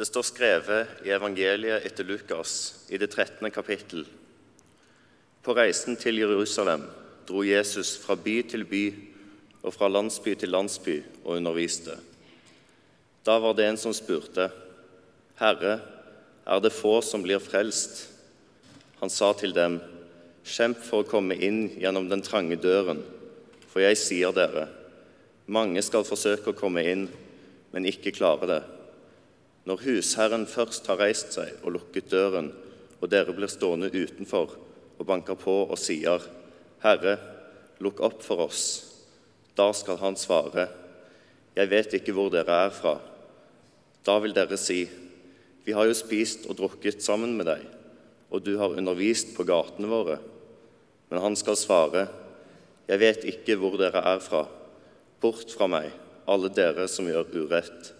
Det står skrevet i evangeliet etter Lukas i det 13. kapittel. På reisen til Jerusalem dro Jesus fra by til by og fra landsby til landsby og underviste. Da var det en som spurte, 'Herre, er det få som blir frelst?' Han sa til dem, 'Kjemp for å komme inn gjennom den trange døren.' For jeg sier dere, mange skal forsøke å komme inn, men ikke klare det. Når husherren først har reist seg og lukket døren, og dere blir stående utenfor og banker på og sier, Herre, lukk opp for oss, da skal han svare, Jeg vet ikke hvor dere er fra. Da vil dere si, Vi har jo spist og drukket sammen med deg, og du har undervist på gatene våre. Men han skal svare, jeg vet ikke hvor dere er fra. Bort fra meg, alle dere som gjør urett.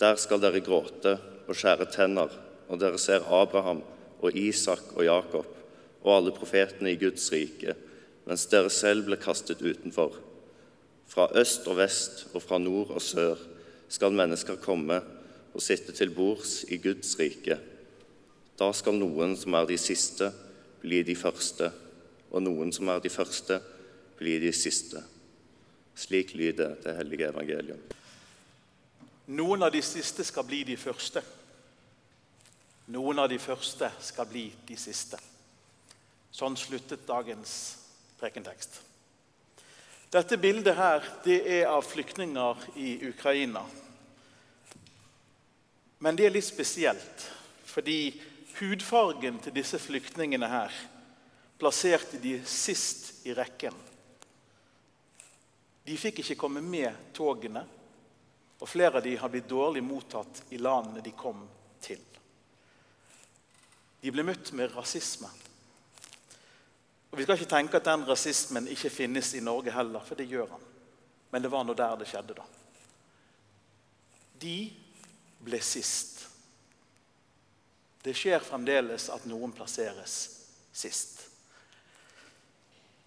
Der skal dere gråte og skjære tenner når dere ser Abraham og Isak og Jakob og alle profetene i Guds rike, mens dere selv ble kastet utenfor. Fra øst og vest og fra nord og sør skal mennesker komme og sitte til bords i Guds rike. Da skal noen som er de siste, bli de første, og noen som er de første, bli de siste. Slik lyder det hellige evangelium. Noen av de siste skal bli de første. Noen av de første skal bli de siste. Sånn sluttet dagens prekentekst. Dette bildet her, det er av flyktninger i Ukraina. Men det er litt spesielt, fordi hudfargen til disse flyktningene her plasserte de sist i rekken. De fikk ikke komme med togene, og flere av de har blitt dårlig mottatt i landene de kom til. De ble møtt med rasisme. Og Vi skal ikke tenke at den rasismen ikke finnes i Norge heller, for det gjør han. Men det var nå der det skjedde, da. De ble sist. Det skjer fremdeles at noen plasseres sist.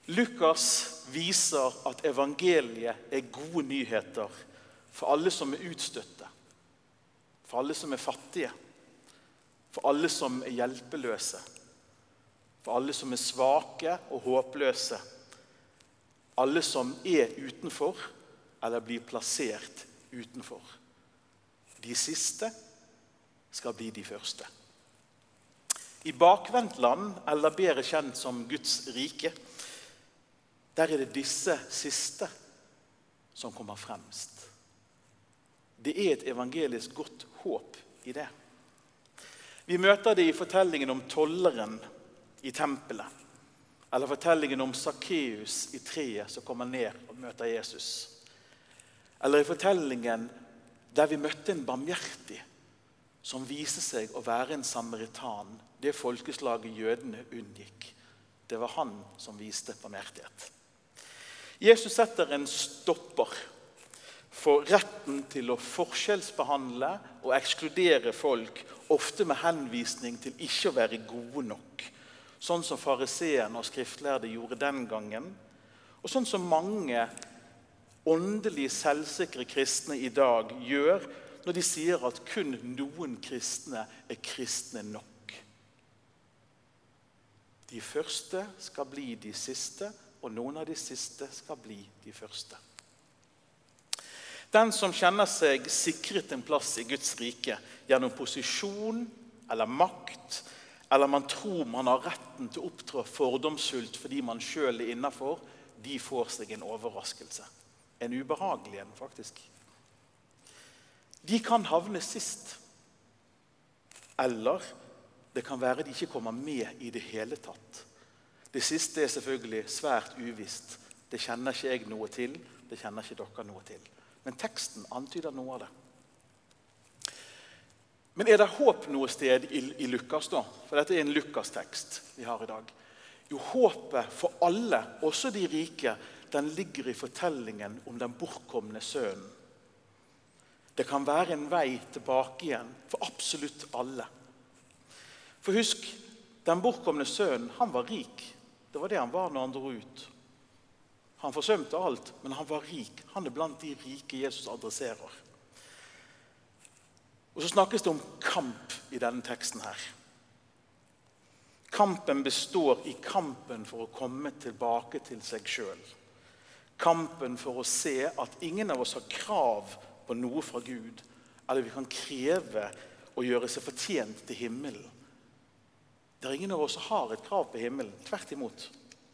Lukas viser at evangeliet er gode nyheter for alle som er utstøtte, for alle som er fattige, for alle som er hjelpeløse, for alle som er svake og håpløse, alle som er utenfor eller blir plassert utenfor. De siste skal bli de første. I bakvendtland, eller bedre kjent som Guds rike, der er det disse siste som kommer fremst. Det er et evangelisk godt håp i det. Vi møter det i fortellingen om tolleren i tempelet. Eller fortellingen om Sakkeus i treet som kommer ned og møter Jesus. Eller i fortellingen der vi møtte en barmhjertig som viser seg å være en samaritan, det folkeslaget jødene unngikk. Det var han som viste barmhjertighet. Jesus setter en stopper for retten til å forskjellsbehandle og ekskludere folk, ofte med henvisning til ikke å være gode nok. Sånn som fariseerne og skriftlærde gjorde den gangen. Og sånn som mange åndelig selvsikre kristne i dag gjør når de sier at kun noen kristne er kristne nok. De første skal bli de siste, og noen av de siste skal bli de første. Den som kjenner seg sikret en plass i Guds rike gjennom posisjon eller makt, eller man tror man har retten til å opptrå fordomsfullt fordi man sjøl er innafor, de får seg en overraskelse. En ubehagelig en, faktisk. De kan havne sist. Eller det kan være de ikke kommer med i det hele tatt. Det siste er selvfølgelig svært uvisst. Det kjenner ikke jeg noe til. Det kjenner ikke dere noe til. Men teksten antyder noe av det. Men er det håp noe sted i, i Lukas, da? For dette er en Lukas-tekst vi har i dag. Jo, håpet for alle, også de rike, den ligger i fortellingen om den bortkomne sønnen. Det kan være en vei tilbake igjen for absolutt alle. For husk, den bortkomne sønnen, han var rik. Det var det han var når han dro ut. Han forsømte alt, men han var rik. Han er blant de rike Jesus adresserer. Og så snakkes det om kamp i denne teksten her. Kampen består i kampen for å komme tilbake til seg sjøl. Kampen for å se at ingen av oss har krav på noe fra Gud, eller vi kan kreve å gjøre seg fortjent til himmelen. Det er ingen av oss som har et krav på himmelen. Tvert imot.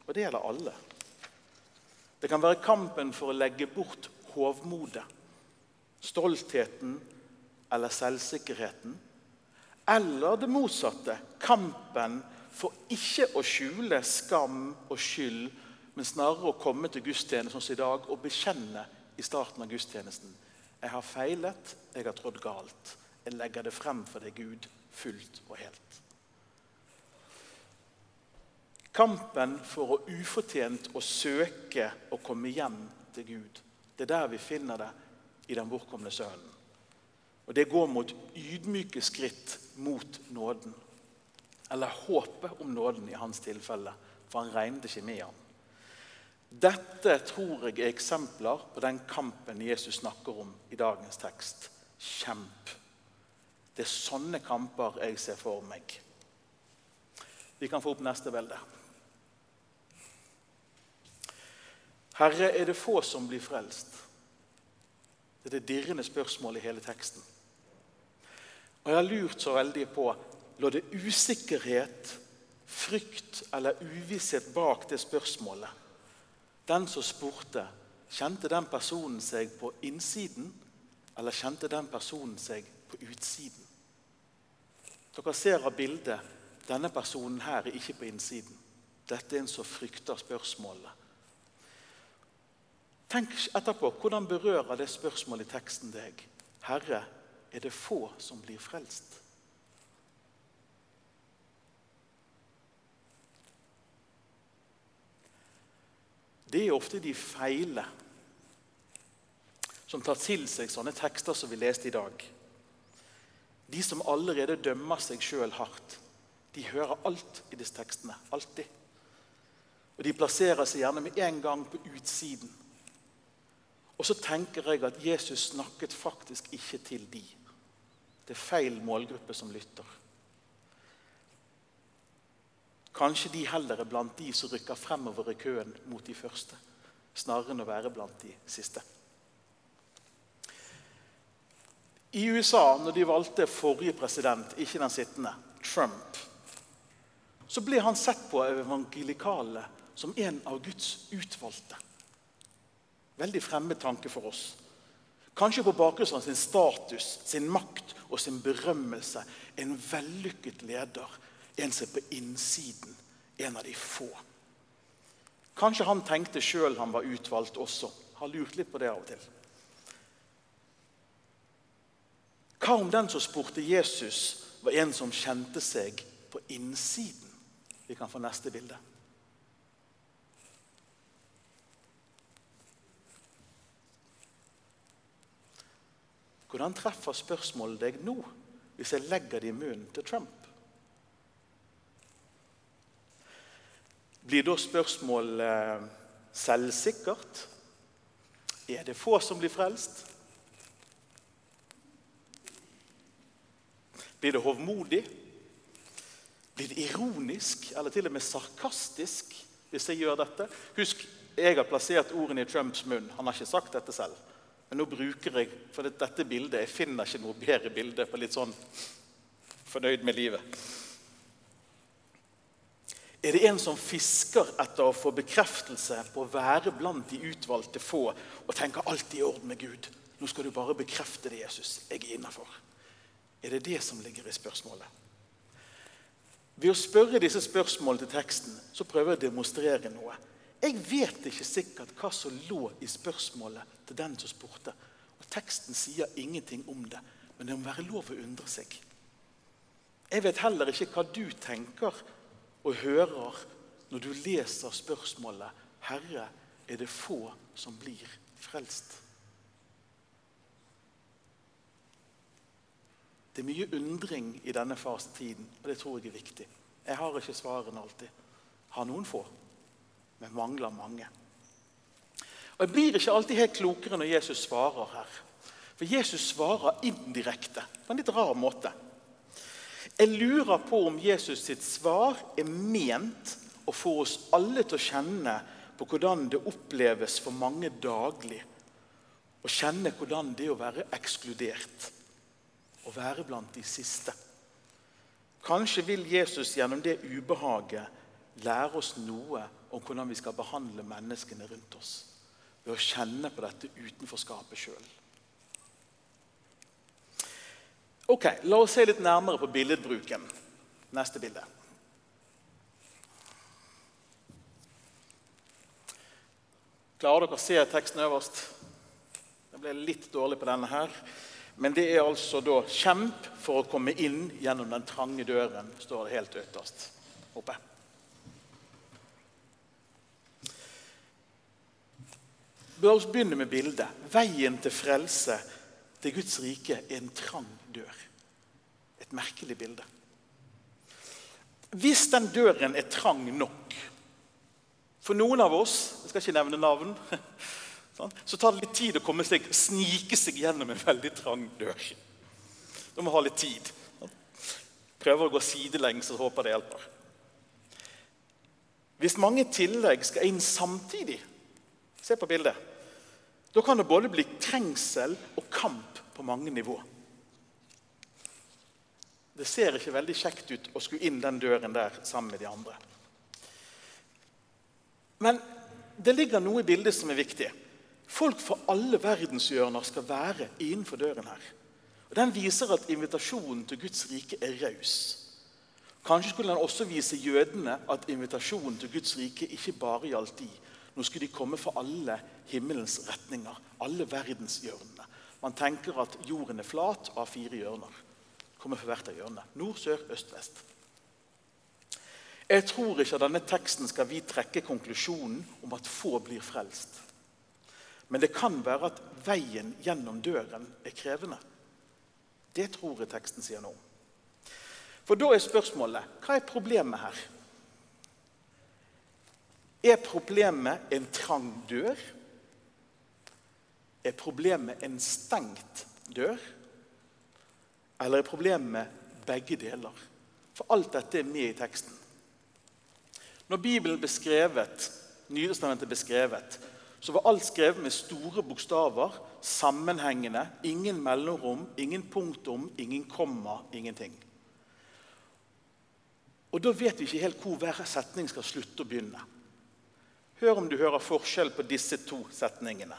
Og det gjelder alle. Det kan være kampen for å legge bort hovmodet, stoltheten eller selvsikkerheten. Eller det motsatte kampen for ikke å skjule skam og skyld, men snarere å komme til gudstjenesten som i dag og bekjenne i starten av gudstjenesten. Jeg har feilet, jeg har trådt galt. Jeg legger det frem for deg, Gud, fullt og helt. Kampen for å ufortjent å søke å komme hjem til Gud. Det er der vi finner det i den bortkomne sønnen. Og Det går mot ydmyke skritt mot nåden. Eller håpet om nåden i hans tilfelle, for han regnet ikke med ham. Dette tror jeg er eksempler på den kampen Jesus snakker om i dagens tekst. Kjemp. Det er sånne kamper jeg ser for meg. Vi kan få opp neste bilde. Herre, er det få som blir frelst? Det er det dirrende spørsmålet i hele teksten. Og Jeg har lurt så veldig på lå det usikkerhet, frykt eller uvisshet bak det spørsmålet. Den som spurte, kjente den personen seg på innsiden, eller kjente den personen seg på utsiden? Dere ser av bildet denne personen her er ikke på innsiden. Dette er en som frykter spørsmålet. Tenk etterpå hvordan berører det spørsmålet i teksten deg? Herre, er det få som blir frelst? Det er ofte de feile som tar til seg sånne tekster som vi leste i dag. De som allerede dømmer seg sjøl hardt, de hører alt i disse tekstene. Alltid. Og de plasserer seg gjerne med en gang på utsiden. Og så tenker jeg at Jesus snakket faktisk ikke til de. Det er feil målgruppe som lytter. Kanskje de heller er blant de som rykker fremover i køen mot de første, snarere enn å være blant de siste. I USA, når de valgte forrige president, ikke den sittende, Trump, så ble han sett på evangelikale som en av Guds utvalgte. Veldig fremmed tanke for oss. Kanskje på bakgrunn av sin status, sin makt og sin berømmelse. En vellykket leder. En som er på innsiden. En av de få. Kanskje han tenkte sjøl han var utvalgt også. Har lurt litt på det av og til. Hva om den som spurte Jesus, var en som kjente seg på innsiden? Vi kan få neste bilde. Hvordan treffer spørsmålet deg nå, hvis jeg legger det i munnen til Trump? Blir da spørsmålet eh, selvsikkert? Er det få som blir frelst? Blir det hovmodig? Blir det ironisk eller til og med sarkastisk hvis jeg gjør dette? Husk, jeg har plassert ordene i Trumps munn. Han har ikke sagt dette selv. Men nå bruker jeg for dette bildet Jeg finner ikke noe bedre bilde på litt sånn fornøyd med livet. Er det en som fisker etter å få bekreftelse på å være blant de utvalgte få og tenker alt i orden med Gud? Nå skal du bare bekrefte det, Jesus. Jeg er innafor. Er det det som ligger i spørsmålet? Ved å spørre disse spørsmålene til teksten så prøver jeg å demonstrere noe. Jeg vet ikke sikkert hva som lå i spørsmålet til den som spurte. Og Teksten sier ingenting om det, men det må være lov å undre seg. Jeg vet heller ikke hva du tenker og hører når du leser spørsmålet 'Herre, er det få som blir frelst?' Det er mye undring i denne fasetiden, og det tror jeg er viktig. Jeg har ikke svarene alltid. Har noen få men mangler mange. Og Jeg blir ikke alltid helt klokere når Jesus svarer her. For Jesus svarer indirekte på en litt rar måte. Jeg lurer på om Jesus sitt svar er ment å få oss alle til å kjenne på hvordan det oppleves for mange daglig. Å kjenne hvordan det er å være ekskludert. Å være blant de siste. Kanskje vil Jesus gjennom det ubehaget lære oss noe om hvordan vi skal behandle menneskene rundt oss. Ved å kjenne på dette utenforskapet sjøl. Ok, La oss se litt nærmere på billedbruken. Neste bilde. Klarer dere å se teksten øverst? Jeg ble litt dårlig på denne her. Men det er altså da 'kjemp for å komme inn gjennom den trange døren', står det helt øverst oppe. La oss begynne med bildet. Veien til frelse til Guds rike er en trang dør. Et merkelig bilde. Hvis den døren er trang nok For noen av oss jeg skal ikke nevne navn, så tar det litt tid å komme seg, snike seg gjennom en veldig trang dør. Du må ha litt tid. Prøver å gå sidelengs og håper det hjelper. Hvis mange tillegg skal inn samtidig Se på bildet. Da kan det både bli trengsel og kamp på mange nivå. Det ser ikke veldig kjekt ut å skulle inn den døren der sammen med de andre. Men det ligger noe i bildet som er viktig. Folk fra alle verdenshjørner skal være innenfor døren her. Og Den viser at invitasjonen til Guds rike er raus. Kanskje skulle den også vise jødene at invitasjonen til Guds rike ikke bare gjaldt de. Nå skulle de komme fra alle himmelens retninger, alle verdenshjørnene. Man tenker at jorden er flat og har fire hjørner. Kommer fra hvert av hjørnene. Nord, sør, øst, vest. Jeg tror ikke av denne teksten skal vi trekke konklusjonen om at få blir frelst. Men det kan være at veien gjennom døren er krevende. Det tror jeg teksten sier noe om. For da er spørsmålet hva er problemet her? Er problemet en trang dør? Er problemet en stengt dør? Eller er problemet begge deler? For alt dette er med i teksten. Når Bibelen beskrevet, skrevet, beskrevet, så var alt skrevet med store bokstaver, sammenhengende, ingen mellomrom, ingen punktum, ingen komma, ingenting. Og Da vet vi ikke helt hvor hver setning skal slutte og begynne. Hør om du hører forskjell på disse to setningene.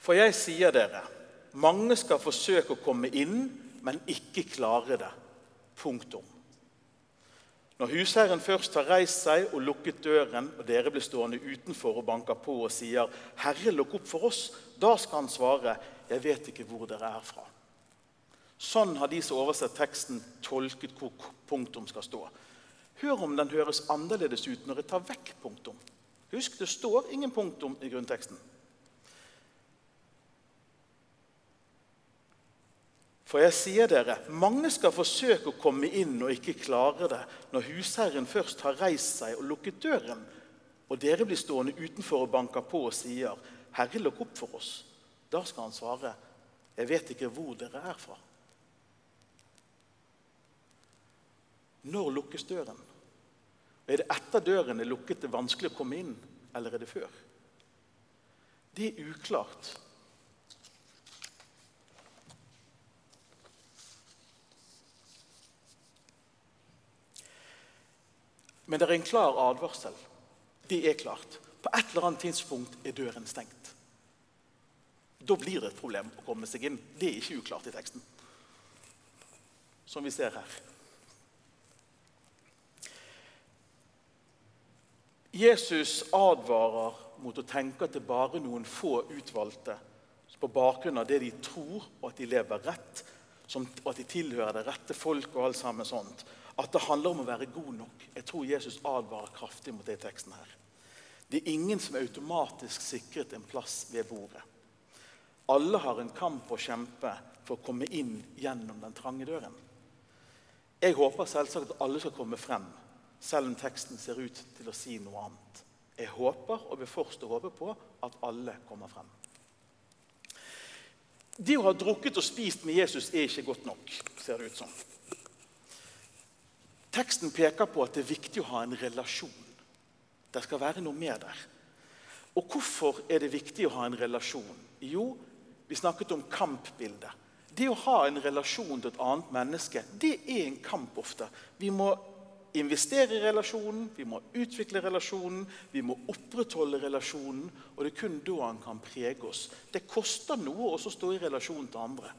For jeg sier dere, mange skal forsøke å komme inn, men ikke klare det. Punktum. Når husherren først har reist seg og lukket døren, og dere blir stående utenfor og banker på og sier, 'Herre, lukk opp for oss', da skal han svare, 'Jeg vet ikke hvor dere er fra'. Sånn har de som oversetter teksten, tolket hvor punktum skal stå. Hør om den høres annerledes ut når jeg tar vekk punktum. Husk, det står ingen punktum i grunnteksten. For jeg sier dere, mange skal forsøke å komme inn og ikke klare det når husherren først har reist seg og lukket døren, og dere blir stående utenfor og banker på og sier, 'Herre, lukk opp for oss.' Da skal han svare, 'Jeg vet ikke hvor dere er fra.' Når lukkes døren? Er det etter døren er lukket det vanskelig å komme inn, eller er det før? Det er uklart. Men det er en klar advarsel. Det er klart. På et eller annet tidspunkt er døren stengt. Da blir det et problem å komme seg inn. Det er ikke uklart i teksten. Som vi ser her. Jesus advarer mot å tenke at det er bare noen få utvalgte på bakgrunn av det de tror, og at de lever rett, og at de tilhører det rette folk og alt sammen sånt at det handler om å være god nok. Jeg tror Jesus advarer kraftig mot det i teksten her. Det er ingen som er automatisk sikret en plass ved bordet. Alle har en kamp å kjempe for å komme inn gjennom den trange døren. Jeg håper selvsagt at alle skal komme frem, selv om teksten ser ut til å si noe annet. Jeg håper og vil fortsatt håpe på at alle kommer frem. Det å ha drukket og spist med Jesus er ikke godt nok, ser det ut som. Teksten peker på at det er viktig å ha en relasjon. Det skal være noe mer der. Og hvorfor er det viktig å ha en relasjon? Jo, vi snakket om kampbildet. Det å ha en relasjon til et annet menneske, det er en kamp ofte. Vi må investere i relasjonen, vi må utvikle relasjonen, vi må opprettholde relasjonen. Og det er kun da han kan prege oss. Det koster noe også å stå i relasjon til andre.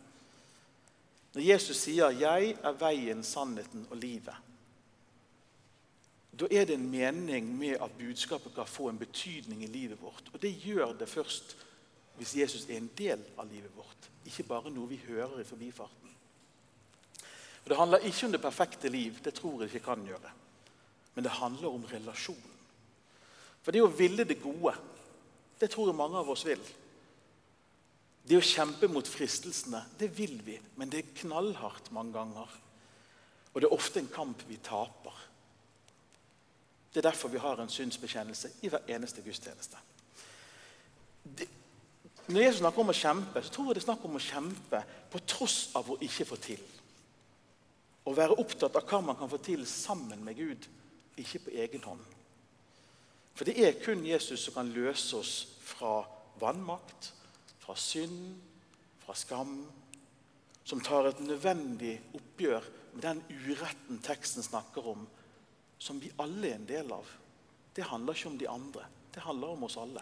Når Jesus sier 'Jeg er veien, sannheten og livet', da er det en mening med at budskapet kan få en betydning i livet vårt. Og det gjør det først hvis Jesus er en del av livet vårt, ikke bare noe vi hører i forbifarten. Og Det handler ikke om det perfekte liv, det tror jeg ikke kan gjøre. Men det handler om relasjon. For det å ville det gode, det tror jeg mange av oss vil. Det å kjempe mot fristelsene, det vil vi, men det er knallhardt mange ganger. Og det er ofte en kamp vi taper. Det er derfor vi har en synsbekjennelse i hver eneste gudstjeneste. Det, når Jesus snakker om å kjempe, så tror jeg det er snakk om å kjempe på tross av å ikke få til. Å være opptatt av hva man kan få til sammen med Gud, ikke på egen hånd. For det er kun Jesus som kan løse oss fra vannmakt, fra synd, fra skam. Som tar et nødvendig oppgjør med den uretten teksten snakker om, som vi alle er en del av. Det handler ikke om de andre. Det handler om oss alle.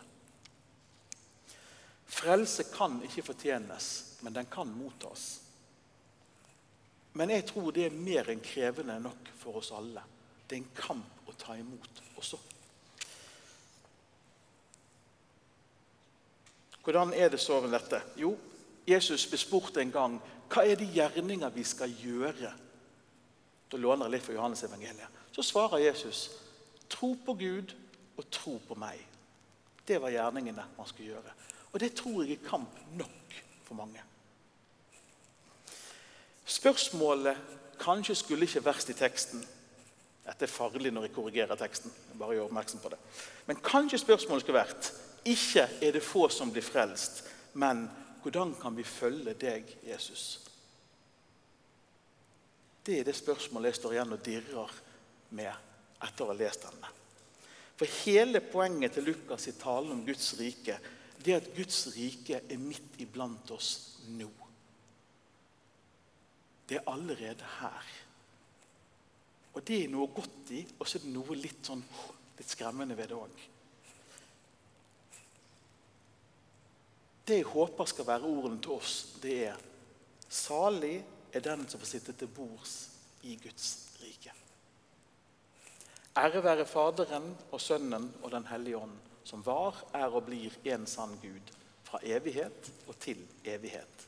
Frelse kan ikke fortjenes, men den kan mottas. Men jeg tror det er mer enn krevende nok for oss alle. Det er en kamp å ta imot også. Hvordan er det så med dette? Jo, Jesus ble spurt en gang hva er de gjerninger vi skal gjøre. Da låner jeg litt fra Johannes evangeliet. Så svarer Jesus tro på Gud og tro på meg. Det var gjerningene man skulle gjøre. Og det tror jeg er kamp nok for mange. Spørsmålet kanskje skulle ikke verst i teksten. Dette er farlig når jeg korrigerer teksten. bare gjør oppmerksom på det. Men kanskje spørsmålet skulle vært ikke er det få som blir frelst, men hvordan kan vi følge deg, Jesus? Det er det spørsmålet jeg står igjen og dirrer med etter å ha lest denne. For hele poenget til Lukas i talen om Guds rike det er at Guds rike er midt iblant oss nå. Det er allerede her. Og det er noe godt i, og så er det noe litt, sånn, litt skremmende ved det òg. Det jeg håper skal være ordene til oss, det er Salig er den som får sitte til bords i Guds rike. Ære være Faderen og Sønnen og Den hellige ånd, som var, er og blir en sann Gud, fra evighet og til evighet.